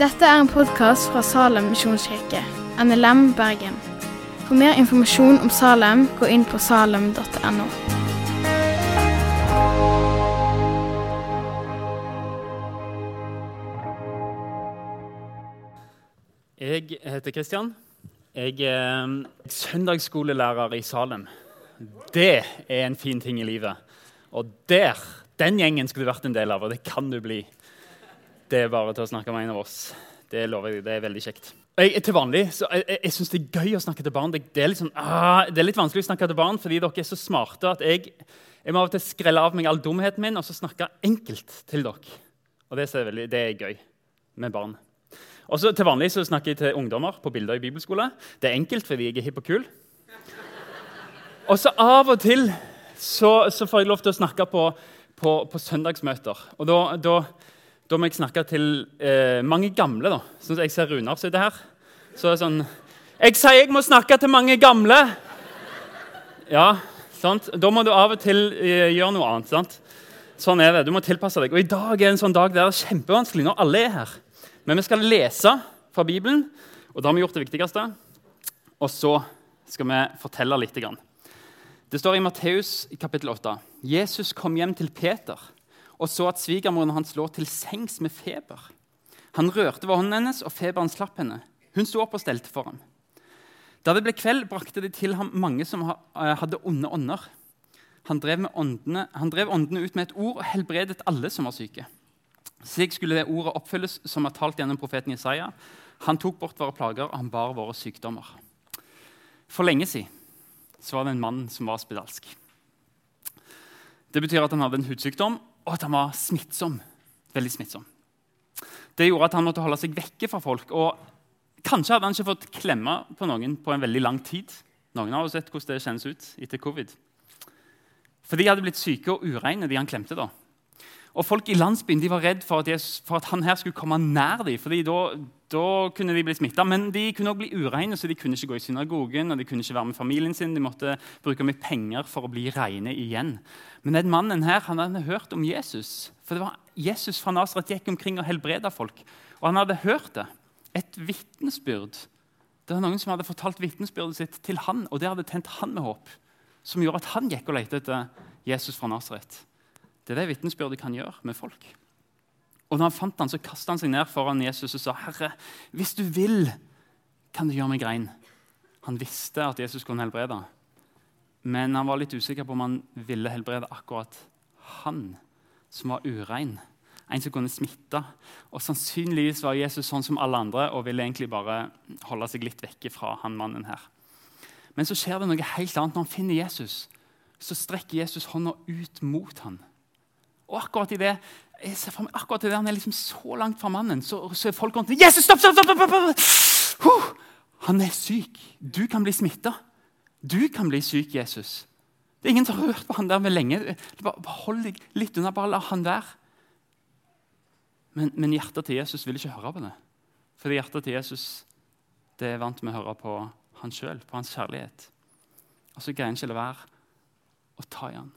Dette er en podkast fra Salem misjonskirke, NLM Bergen. For mer informasjon om Salem, gå inn på salem.no. Jeg heter Kristian. Jeg er søndagsskolelærer i Salem. Det er en fin ting i livet. Og der, den gjengen skulle du vært en del av, og det kan du bli. Det er bare til å snakke med en av oss. Det lover jeg. Det er veldig kjekt. Jeg, til vanlig, så jeg, jeg, jeg syns det er gøy å snakke til barn. Det, det, er sånn, ah, det, er litt vanskelig å snakke til barn fordi dere er så smarte at jeg, jeg må av og til skrelle av meg all dumheten min og så snakke enkelt til dere. Og det er, veldig, det er gøy med barn. Også Til vanlig så snakker jeg til ungdommer på bilder i bibelskole. Det er enkelt fordi jeg er hipp og kul. Og så av og til så, så får jeg lov til å snakke på, på, på søndagsmøter. Og da, da, da, må jeg snakke til eh, mange gamle. da. Sånn jeg ser Runar sitte her. Så er det sånn Jeg sier jeg må snakke til mange gamle! Ja, sant? Da må du av og til eh, gjøre noe annet. sant? Sånn er det. Du må tilpasse deg. Og i dag er en sånn dag der det er kjempevanskelig når alle er her. Men vi skal lese fra Bibelen, og da har vi gjort det viktigste. Og så skal vi fortelle litt. Det står i Matteus kapittel 8. Jesus kom hjem til Peter og så at svigermoren hans lå til sengs med feber. Han rørte ved hånden hennes, og feberen slapp henne. Hun sto opp og stelte for ham. Da det ble kveld, brakte de til ham mange som eh, hadde onde ånder. Han drev, åndene, han drev åndene ut med et ord og helbredet alle som var syke. Slik skulle det ordet oppfylles som er talt gjennom profeten Isaiah. Han tok bort våre plager, og han bar våre sykdommer. For lenge siden så var det en mann som var spedalsk. Det betyr at han hadde en hudsykdom, og at han var smittsom. Veldig smittsom. Det gjorde at han måtte holde seg vekke fra folk. og Kanskje hadde han ikke fått klemme på noen på en veldig lang tid. Noen av oss sett hvordan det kjennes ut etter covid. For de hadde blitt syke og ureine, de han klemte. da. Og Folk i landsbyen de var redd for at, Jesus, for at, han her skulle komme nær dem. fordi da, da kunne de bli smitta. Men de kunne også bli ureine, så de kunne ikke gå i synagogen og de kunne ikke være med familien sin. De måtte bruke mye penger for å bli reine igjen. Men den mannen her han hadde hørt om Jesus. For det var Jesus fra Nasaret gikk omkring og helbreda folk. Og han hadde hørt det. Et vitnesbyrd. Det var Noen som hadde fortalt vitnesbyrdet sitt til han, og det hadde tent han med håp. Som gjorde at han gikk og lette etter Jesus fra Nasaret. Det er det vitnesbyrdet kan gjøre med folk. Og da han fant han, så kasta han seg ned foran Jesus og sa, 'Herre, hvis du vil, kan du gjøre meg rein.' Han visste at Jesus kunne helbrede, men han var litt usikker på om han ville helbrede akkurat han som var urein. En som kunne smitte. Og Sannsynligvis var Jesus sånn som alle andre og ville egentlig bare holde seg litt vekke fra han mannen her. Men så skjer det noe helt annet. Når han finner Jesus, så strekker Jesus hånda ut mot ham. Og akkurat i det jeg ser for meg, akkurat det det han er liksom så langt fra mannen, så, så er folk rundt Jesus, stopp, stopp, stopp, stopp, stopp. Uh, Han er syk. Du kan bli smitta. Du kan bli syk, Jesus. Det er ingen som har hørt på han der med lenge. Bare Hold deg litt unna. Bare la han være. Men, men, hjertet til Jesus vil ikke høre på det. Fordi hjertet til Jesus det er vant med å høre på han sjøl, på hans kjærlighet. Og så greier han ikke la være å ta i han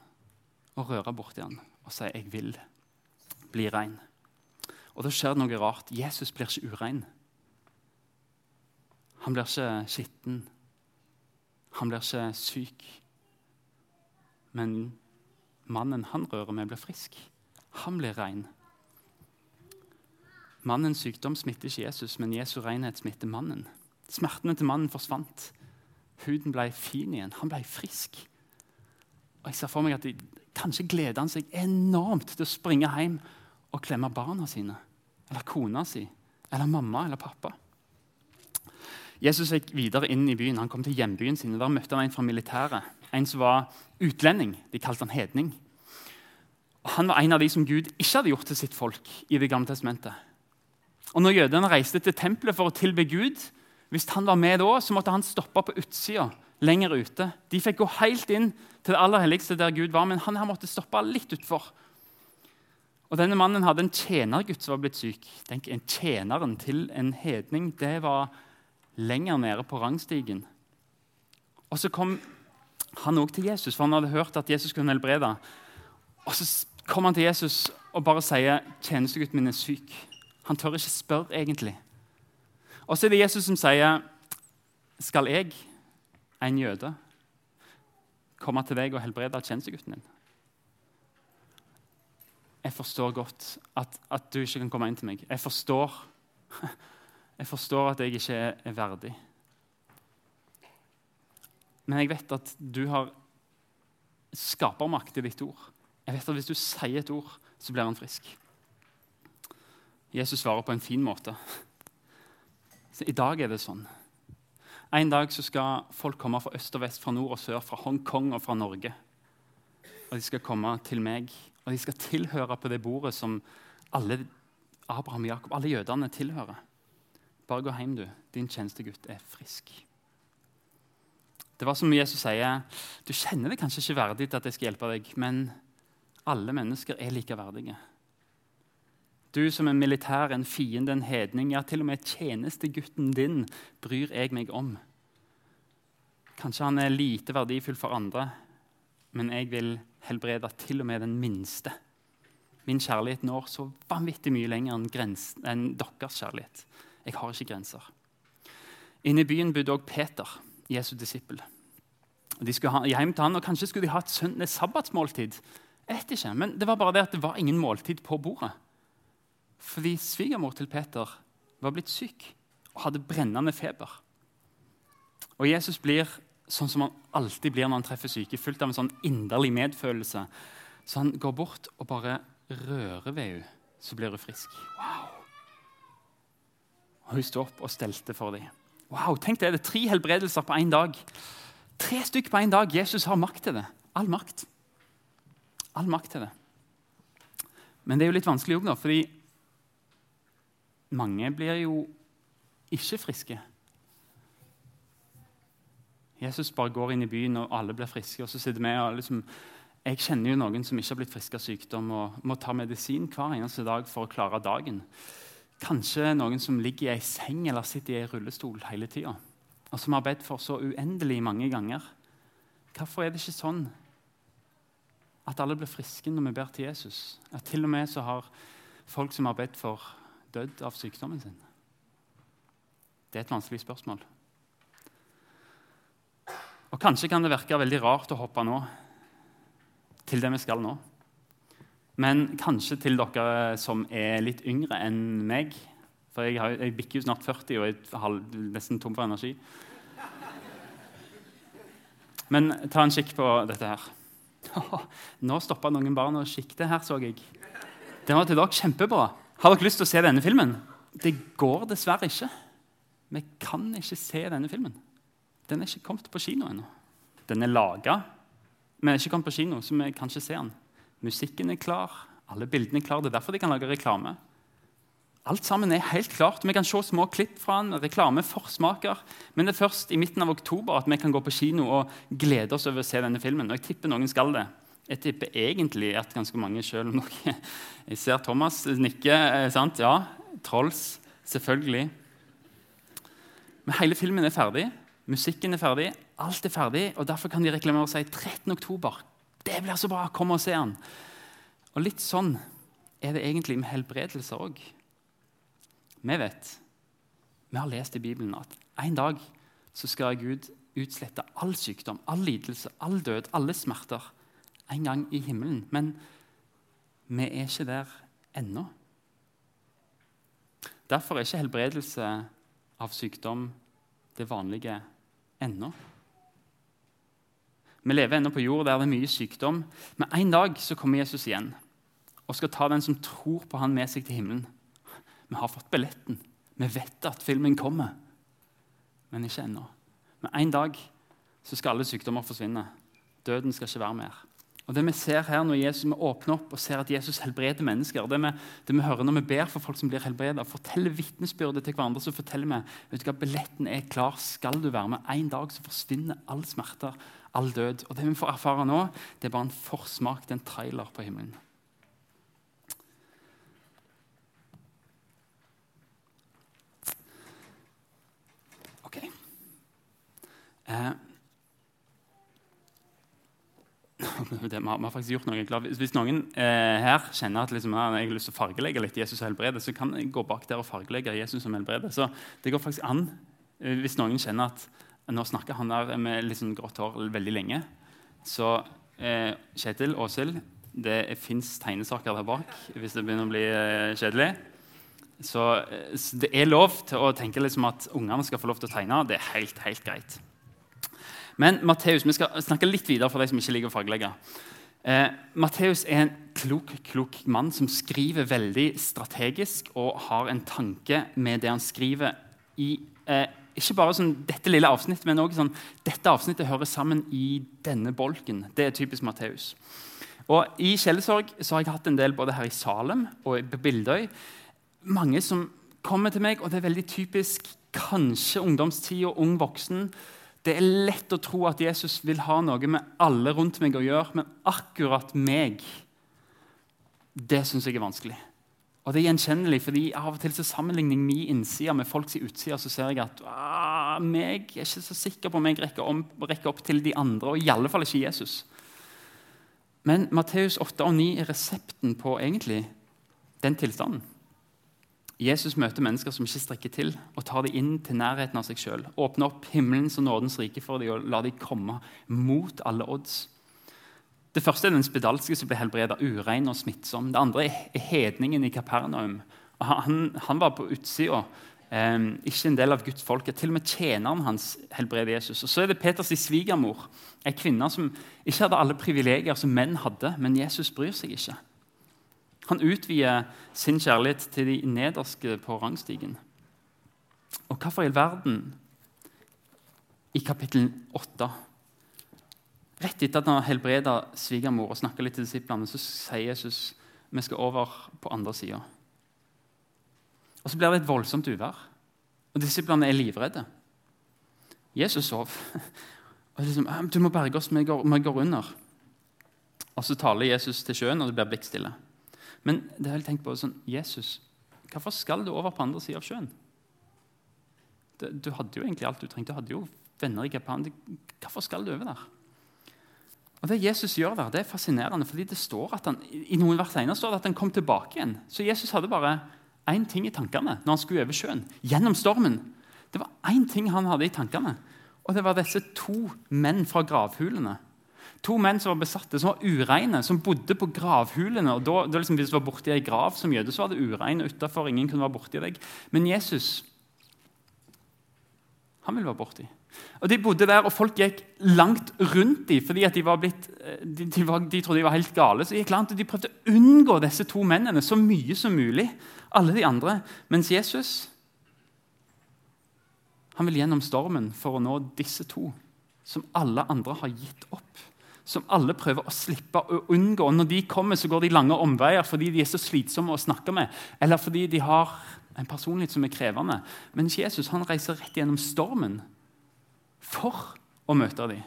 og røre borti han og si 'jeg vil bli rein'. Og Da skjer det noe rart. Jesus blir ikke urein. Han blir ikke skitten. Han blir ikke syk. Men mannen han rører med, blir frisk. Han blir rein. Mannens sykdom smitter ikke Jesus, men Jesu renhet smitter mannen. Smertene til mannen forsvant. Huden ble fin igjen. Han ble frisk. Og jeg ser for meg at de, Kanskje gleder han seg enormt til å springe hjem og klemme barna sine. Eller kona si. Eller mamma eller pappa. Jesus gikk videre inn i byen. Han kom til hjembyen sin. Der møtte han en fra militæret. En som var utlending. De kalte han hedning. Han var en av de som Gud ikke hadde gjort til sitt folk i Det gamle testamentet. Og Når jødene reiste til tempelet for å tilbe Gud, hvis han var med da, så måtte han stoppe på utsida lenger ute. De fikk gå helt inn til det aller helligste der Gud var, men han her måtte stoppe litt utfor. Og Denne mannen hadde en tjenergutt som var blitt syk. Tenk, en Tjeneren til en hedning det var lenger nede på rangstigen. Og Så kom han òg til Jesus, for han hadde hørt at Jesus kunne helbrede. Og Så kom han til Jesus og bare sier 'Tjenestegutten min er syk. Han tør ikke spørre, egentlig. Og så er det Jesus som sier, 'Skal jeg, en jøde, komme til deg og helbrede tjenestegutten din?' Jeg forstår godt at, at, du ikke kan komme inn til meg. Jeg forstår, jeg forstår at jeg ikke er, er verdig. Men jeg vet at du har skapermakt i ditt ord. Jeg vet at Hvis du sier et ord, så blir han frisk. Jesus svarer på en fin måte. Så I dag er det sånn. En dag så skal folk komme fra øst og vest, fra nord og sør, fra Hongkong og fra Norge. Og De skal komme til meg, og de skal tilhøre på det bordet som alle Abraham Jakob, alle jødene tilhører. Bare gå hjem, du. Din tjenestegutt er frisk. Det var som Jesus sier, du kjenner det kanskje ikke verdig til at jeg skal hjelpe deg, men alle mennesker er like verdige. Du som en militær, en fiende, en hedning, ja, til og med tjenestegutten din bryr jeg meg om. Kanskje han er lite verdifull for andre, men jeg vil helbrede til og med den minste. Min kjærlighet når så vanvittig mye lenger enn, grens, enn deres kjærlighet. Jeg har ikke grenser. Inne i byen bodde også Peter, Jesu disippel. De skulle ha hjem til han, og Kanskje skulle de ha et, søndag, sabbatsmåltid. Jeg vet ikke, Men det var bare det at det var ingen måltid på bordet. Fordi svigermor til Peter var blitt syk og hadde brennende feber. Og Jesus blir sånn som han alltid blir når han treffer syke, fullt av en sånn inderlig medfølelse. Så han går bort og bare rører ved henne, så blir hun frisk. Wow! Og Hun sto opp og stelte for dem. Wow, tenk det, det er tre helbredelser på én dag. Tre stykker på én dag. Jesus har makt til det. All makt. All makt til det. Men det er jo litt vanskelig òg, fordi mange blir jo ikke friske. Jesus bare går inn i byen, og alle blir friske. og så sitter vi og liksom, Jeg kjenner jo noen som ikke har blitt friske av sykdom og må ta medisin hver eneste dag for å klare dagen. Kanskje noen som ligger i ei seng eller sitter i ei rullestol hele tida. Og som har bedt for så uendelig mange ganger. Hvorfor er det ikke sånn at alle blir friske når vi ber til Jesus? At til og med så har folk som har bedt for dødd av sykdommen sin? Det er et vanskelig spørsmål. Og Kanskje kan det virke veldig rart å hoppe nå til det vi skal nå. Men kanskje til dere som er litt yngre enn meg. For jeg, har, jeg bikker jo snart 40 og er nesten tom for energi. Men ta en kikk på dette her. Nå stoppa noen barn og kikket her, så jeg. Den var til dere kjempebra. Har dere lyst til å se denne filmen? Det går dessverre ikke. Vi kan ikke se denne filmen. Den er ikke kommet på kino ennå. Den er laga, men er ikke kommet på kino, så vi kan ikke se den. Musikken er klar, alle bildene er klare. Det er derfor de kan lage reklame. Alt sammen er helt klart. Vi kan se små klipp fra den, reklame, forsmaker. Men det er først i midten av oktober at vi kan gå på kino og glede oss over å se denne filmen. Og jeg tipper noen skal det. Jeg tipper egentlig at ganske mange sjøl om noe Jeg ser Thomas nikke. Eh, sant? Ja, Trolls. Selvfølgelig. Men hele filmen er ferdig. Musikken er ferdig. Alt er ferdig, og Derfor kan de reklamere og si 13. oktober. Det blir så bra! Kom og se den. Og Litt sånn er det egentlig med helbredelser òg. Vi vet, vi har lest i Bibelen at en dag så skal Gud utslette all sykdom, all lidelse, all død, alle smerter en gang i himmelen. Men vi er ikke der ennå. Derfor er ikke helbredelse av sykdom det vanlige ennå. Vi lever ennå på jord der det er mye sykdom, men en dag så kommer Jesus igjen og skal ta den som tror på han med seg til himmelen. Vi har fått billetten. Vi vet at filmen kommer, men ikke ennå. Men en dag så skal alle sykdommer forsvinne. Døden skal ikke være mer. Og det Vi ser her når Jesus, vi åpner opp og ser at Jesus helbreder mennesker, det vi, det vi hører når vi ber for folk som blir helbredet, forteller vitnesbyrdet til hverandre, så forteller vi vet du hva, billetten er klar. Skal du være med? En dag så forsvinner all smerter, all død. Og Det vi får erfare nå, det er bare en forsmak, er en trailer på himmelen. Ok. Eh, det, vi, har, vi har faktisk gjort noe. Er. Hvis, noen eh, her kjenner at liksom, jeg har lyst til å fargelegge litt Jesus og helbrede, så kan jeg gå bak der og fargelegge Jesus som helbreder. Så det går faktisk an eh, hvis noen kjenner at nå snakker han der med sånn grått hår veldig lenge. Så eh, Kjetil, Åshild, det fins tegnesaker der bak hvis det begynner å bli eh, kjedelig. Så, eh, så, det er lov til å tenke liksom at ungene skal få lov til å tegne. Det er helt, helt greit. Men Matteus, Vi skal snakke litt videre for de som ikke liker å fargelegge. Eh, Matteus er en klok, klok mann som skriver veldig strategisk og har en tanke med det han skriver. i eh, Ikke bare sånn, dette lille avsnittet, men også sånn, dette avsnittet hører sammen i denne bolken. Det er typisk Matteus. Og I Kjellesorg har jeg hatt en del både her i Salem og på Bildøy. Mange som kommer til meg, og det er veldig typisk kanskje ungdomstid og ung voksen det er lett å tro at Jesus vil ha noe med alle rundt meg å gjøre, men akkurat meg, det syns jeg er vanskelig. Og det er gjenkjennelig, fordi av og til så sammenligner jeg min innside med folks utside. Så ser jeg at ah, meg er ikke så sikker på om jeg rekker, om, rekker opp til de andre, og i alle fall ikke Jesus. Men Matteus 8 og 9 er resepten på egentlig den tilstanden. Jesus møter mennesker som ikke strekker til, og tar dem inn til nærheten av seg sjøl. Åpner opp himmelens og nådens rike for dem og lar dem komme mot alle odds. Det første er den spedalske som ble helbreda, urein og smittsom. Det andre er hedningen i Kapernaum. Han, han var på utsida, eh, ikke en del av Guds folk. Til og med tjeneren hans helbreder Jesus. Og Så er det Peters svigermor, ei kvinne som ikke hadde alle privilegier som menn hadde, men Jesus bryr seg ikke. Han utvider sin kjærlighet til de nederste på rangstigen. Og hvorfor i all verden i kapittel 8 Rett etter at han har helbreda svigermor og snakka litt til disiplene, så sier Jesus vi skal over på andre sida. Og så blir det et voldsomt uvær, og disiplene er livredde. Jesus sov. Og liksom, 'Du må berge oss, vi går, vi går under.' Og Så taler Jesus til sjøen, og det blir blikkstille. Men det har jeg tenkt på sånn, Jesus, hvorfor skal du over på andre sida av sjøen? Du, hadde jo egentlig alt du trengte. Du hadde jo venner i Japan. Hvorfor skal du over der? Og Det Jesus gjør der, det er fascinerende. fordi det står at han, I noen vers senere står det at han kom tilbake igjen. Så Jesus hadde bare én ting i tankene når han skulle over sjøen. Gjennom stormen. Det var én ting han hadde i tankene. Og det var disse to menn fra gravhulene To menn som var besatte, som var ureine, som bodde på gravhulene. og da, da liksom, Hvis du var borti ei grav som jøde, så var det ureine utafor. Ingen kunne være borti deg. Men Jesus han ville være borti. Og De bodde der, og folk gikk langt rundt dem fordi de, blitt, eh, de, de, var, de, trodde de var helt gale. Så gikk langt, og De prøvde å unngå disse to mennene så mye som mulig. alle de andre. Mens Jesus han vil gjennom stormen for å nå disse to, som alle andre har gitt opp som alle prøver å slippe å unngå. Når de kommer, så går de lange omveier fordi de er så slitsomme å snakke med, eller fordi de har en personlighet som er krevende. Men Jesus han reiser rett gjennom stormen for å møte dem.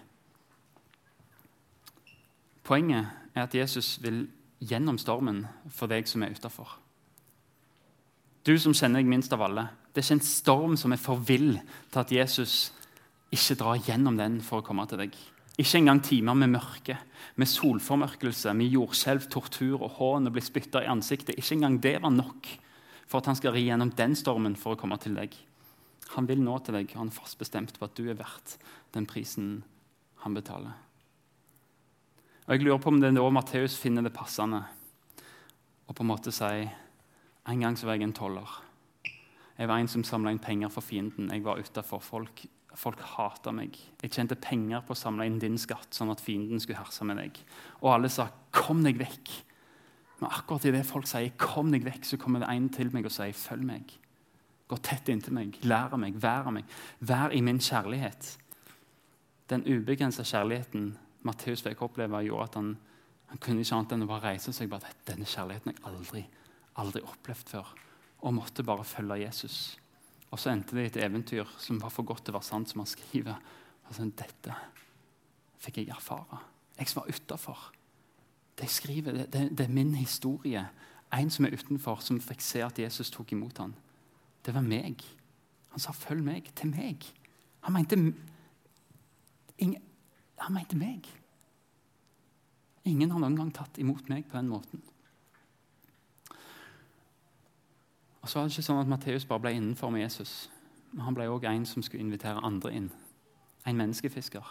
Poenget er at Jesus vil gjennom stormen for deg som er utafor. Du som kjenner deg minst av alle. Det er ikke en storm som er for vill til at Jesus ikke drar gjennom den for å komme til deg. Ikke engang timer med mørke, med solformørkelse, med jordskjelv, tortur og hån og bli spytta i ansiktet. Ikke engang det var nok for at han skal ri gjennom den stormen for å komme til deg. Han vil nå til deg, og han er fast bestemt på at du er verdt den prisen han betaler. Og Jeg lurer på om det er da Matteus finner det passende å på en måte si En gang så var jeg en toller. Jeg var en som samla inn penger for fienden. Jeg var utafor. Folk Folk hata meg. Jeg tjente penger på å samle inn din skatt, sånn at fienden skulle herse med deg. Og alle sa 'kom deg vekk'. Men akkurat idet folk sier 'kom deg vekk', så kommer det en til meg og sier 'følg meg'. Gå tett inntil meg, lær av meg, vær av meg. Vær i min kjærlighet. Den ubegrensa kjærligheten Matteus fikk oppleve, gjorde at han, han kunne ikke annet enn å bare reise seg. bare Denne kjærligheten har jeg aldri, aldri opplevd før. Og måtte bare følge Jesus. Og så endte det i et eventyr som var for godt til å være sant, som han skriver. Altså, dette fikk jeg erfare. Jeg som var utafor. Det jeg skriver, det, det, det, er min historie. En som er utenfor, som fikk se at Jesus tok imot ham. Det var meg. Han sa 'følg meg' til meg. Han mente, ingen, han mente meg. Ingen har noen gang tatt imot meg på den måten. Og så var det ikke sånn at Matteus bare ble innenfor med Jesus. Men han ble òg en som skulle invitere andre inn. En menneskefisker.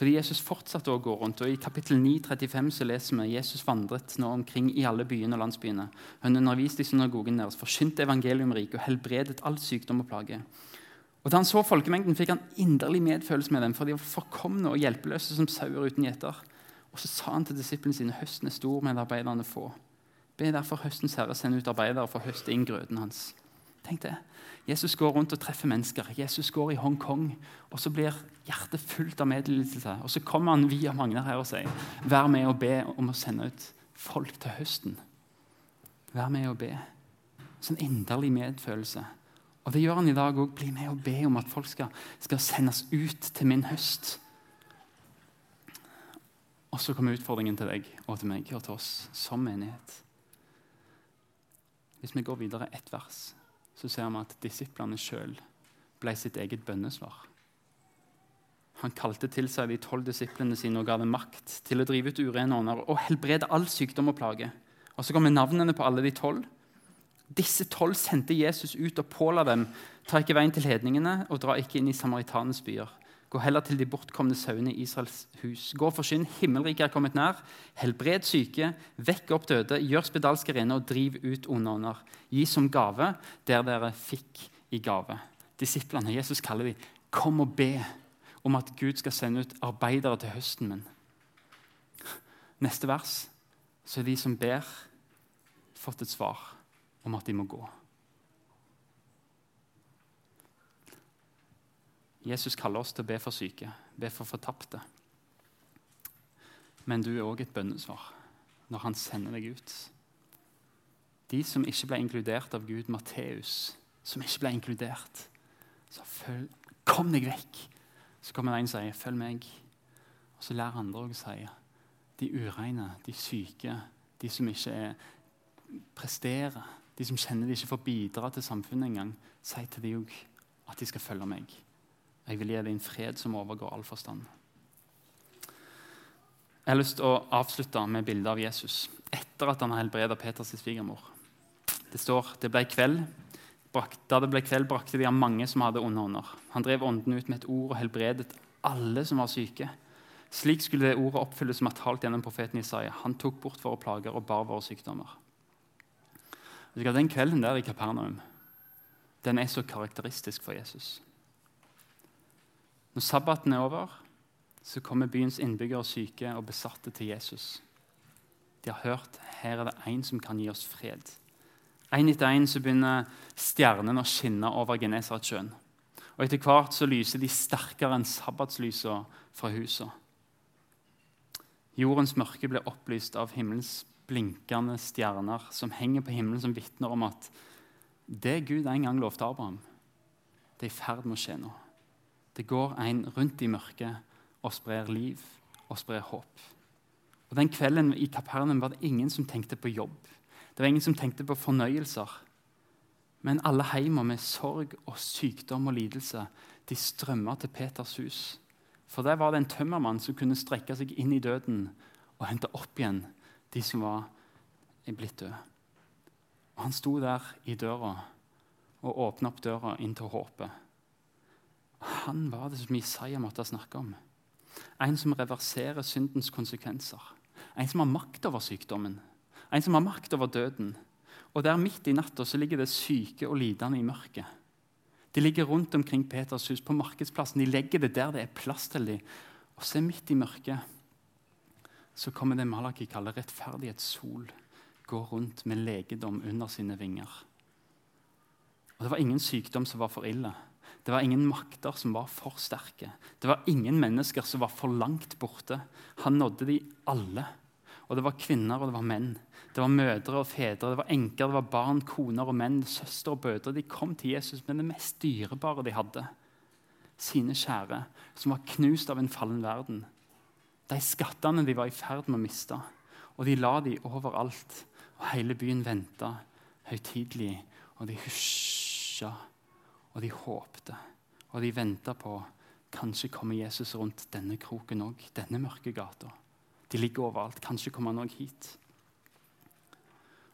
Fordi Jesus fortsatte å gå rundt. og I kapittel 9, 35 så leser vi Jesus vandret nå omkring i alle byene og landsbyene. Han underviste i synagogen deres, forkynte evangeliumriket og helbredet all sykdom og plage. Og Da han så folkemengden, fikk han inderlig medfølelse med dem, for de var forkomne og hjelpeløse som sauer uten gjeter. Og så sa han til disiplene sine høsten er stor, men arbeiderne få. Be derfor høstens herre sende ut arbeidere for å høste inn grøten hans. Tenk det. Jesus går rundt og treffer mennesker. Jesus går i Hongkong, og så blir hjertet fullt av medlidelse. Og så kommer han via Magnar her og sier, 'Vær med og be om å sende ut folk til høsten.' Vær med og be. Sånn inderlig medfølelse. Og det gjør han i dag òg. Bli med og be om at folk skal, skal sendes ut til min høst. Og så kommer utfordringen til deg og til meg og til oss som menighet. Hvis vi går videre ett vers, så ser vi at disiplene sjøl ble sitt eget bønnesvar. Han kalte til seg de tolv disiplene sine og ga dem makt til å drive ut urene ånder og helbrede all sykdom og plage. Og Så kommer navnene på alle de tolv. Disse tolv sendte Jesus ut og påla dem ta ikke veien til hedningene og dra ikke inn i samaritanenes byer. Gå heller til de bortkomne sauene i Israels hus. Gå og forsyn, himmelriket er kommet nær. Helbred syke, vekk opp døde, gjør spedalske rene og driv ut onde ånder. Gi som gave der dere fikk i gave. Disiplene Jesus kaller de, kom og be om at Gud skal sende ut arbeidere til høsten min. Neste vers så er de som ber, fått et svar om at de må gå. Jesus kaller oss til å be for syke, be for fortapte. Men du er òg et bønnesvar når han sender deg ut. De som ikke ble inkludert av Gud, Matteus, som ikke ble inkludert, så følg, kom deg vekk. Så kommer det en og sier, 'Følg meg.' Og så lærer andre å si, de ureine, de syke, de som ikke er, presterer, de som kjenner de ikke får bidra til samfunnet engang, si til de òg at de skal følge meg. Jeg vil gi deg en fred som overgår all forstand. Jeg har lyst til å avslutte med bildet av Jesus etter at han har helbredet Peters svigermor. Det står det ble kveld. Da det ble kveld, brakte de ham mange som hadde onde ånder. Han drev ånden ut med et ord og helbredet alle som var syke. Slik skulle det ordet oppfylles som er talt gjennom profeten Isaiah. Han tok bort våre plager og bar våre sykdommer. Den kvelden der i Kapernaum den er så karakteristisk for Jesus. Når sabbaten er over, så kommer byens innbyggere syke og besatte til Jesus. De har hørt her er det én som kan gi oss fred. En etter en så begynner stjernene å skinne over Genesaretsjøen. Og Etter hvert så lyser de sterkere enn sabbatslysene fra huset. Jordens mørke blir opplyst av himmelens blinkende stjerner som henger på himmelen, som vitner om at det Gud en gang lovte Abraham, det er i ferd med å skje nå. Det går en rundt i mørket og sprer liv og sprer håp. Og Den kvelden i Kapernaum var det ingen som tenkte på jobb. Det var ingen som tenkte på fornøyelser. Men alle heimer med sorg og sykdom og lidelse de strømma til Peters hus. For der var det en tømmermann som kunne strekke seg inn i døden og hente opp igjen de som var blitt døde. Og Han sto der i døra og åpna opp døra inn til håpet. Han var det som Isaiah måtte snakke om. En som reverserer syndens konsekvenser. En som har makt over sykdommen. En som har makt over døden. Og der midt i natta ligger det syke og lidende i mørket. De ligger rundt omkring Peters hus, på markedsplassen. De legger det der det er plass til dem. Og så midt i mørket så kommer det Malaki kaller rettferdighetssol, går rundt med legedom under sine vinger. Og Det var ingen sykdom som var for ille. Det var ingen makter som var for sterke. Det var ingen mennesker som var for langt borte. Han nådde de alle. Og det var kvinner og det var menn. Det var mødre og fedre, det var enker, det var barn, koner og menn, søstre og bødre. De kom til Jesus med det mest dyrebare de hadde. Sine kjære, som var knust av en fallen verden. De skattene de var i ferd med å miste. Og de la de overalt. Og hele byen venta høytidelig, og de hysja og de håpte, og de venta på Kanskje kommer Jesus rundt denne kroken òg, denne mørke gata. De ligger overalt. Kanskje kommer han òg hit.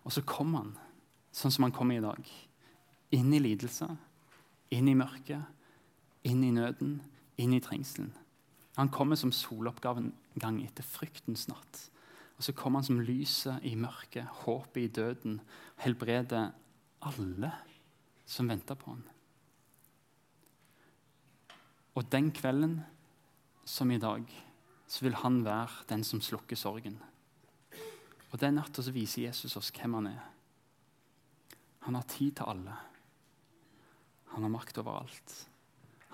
Og så kommer han, sånn som han kommer i dag. Inn i lidelse, inn i mørket, inn i nøden, inn i trengselen. Han kommer som soloppgaven gang etter fryktens natt. Og så kommer han som lyset i mørket, håpet i døden, helbreder alle som venter på han. Og den kvelden, som i dag, så vil han være den som slukker sorgen. Og Den natta viser Jesus oss hvem han er. Han har tid til alle. Han har makt over alt.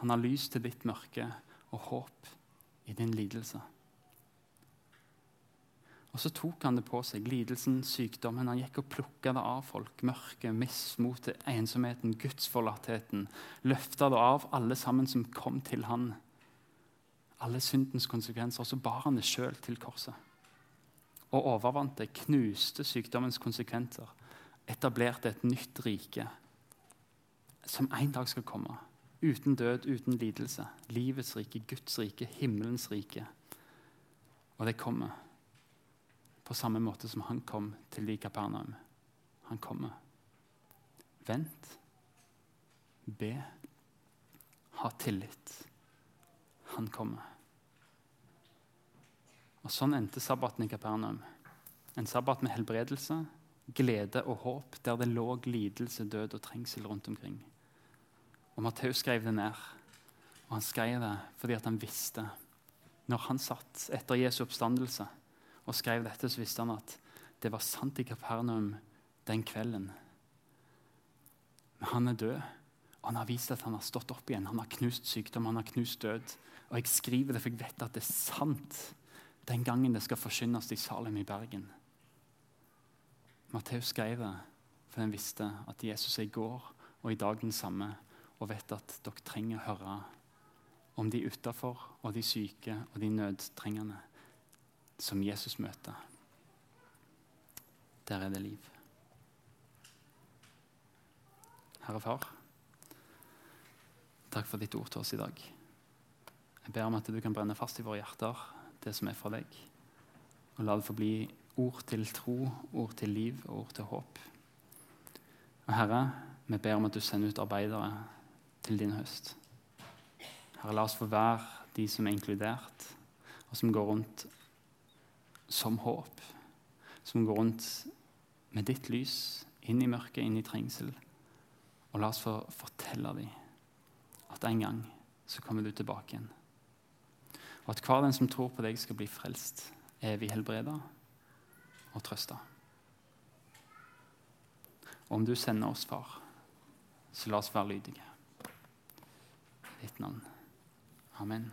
Han har lys til ditt mørke og håp i din lidelse. Og så tok han det på seg, lidelsen, sykdommen. Han gikk og plukka det av folk. Mørket, mismotet, ensomheten, gudsforlattheten. Løfta det av alle sammen som kom til han. Alle syndens konsekvenser. Og så bar han det sjøl til korset. Og overvant det, knuste sykdommens konsekvenser. Etablerte et nytt rike som en dag skal komme. Uten død, uten lidelse. Livets rike, Guds rike, himmelens rike. Og det kommer på samme måte som han kom til de Kapernaum. Han kommer. Vent. Be. Ha tillit. Han kommer. Og Sånn endte sabbaten i Kapernaum. En sabbat med helbredelse, glede og håp, der det lå lidelse, død og trengsel rundt omkring. Og Matteus skrev det ned. Og han skrev det fordi han visste Når han satt etter Jesu oppstandelse og skrev dette, så visste han at det var sant i Kapernaum den kvelden. Men han er død, og han har vist at han har stått opp igjen. Han har knust sykdom, han har knust død. Og jeg skriver det, for jeg vet at det er sant den gangen det skal forkynnes i Salem i Bergen. Matteus skrev det, for han visste at Jesus er i går og i dag den samme og vet at dere trenger å høre om de utafor og de syke og de nødtrengende som Jesus møter. Der er det liv. Herre Far, takk for ditt ord til oss i dag. Jeg ber om at du kan brenne fast i våre hjerter det som er fra deg. Og la det få bli ord til tro, ord til liv og ord til håp. Og Herre, vi ber om at du sender ut arbeidere til din høst. Herre, la oss få være de som er inkludert, og som går rundt som håp. Som går rundt med ditt lys inn i mørket, inn i trengsel. Og la oss få fortelle dem at en gang så kommer du tilbake igjen. Og at hver den som tror på deg, skal bli frelst, evig helbreda og trøsta. Og om du sender oss, far, så la oss være lydige ditt navn. Amen.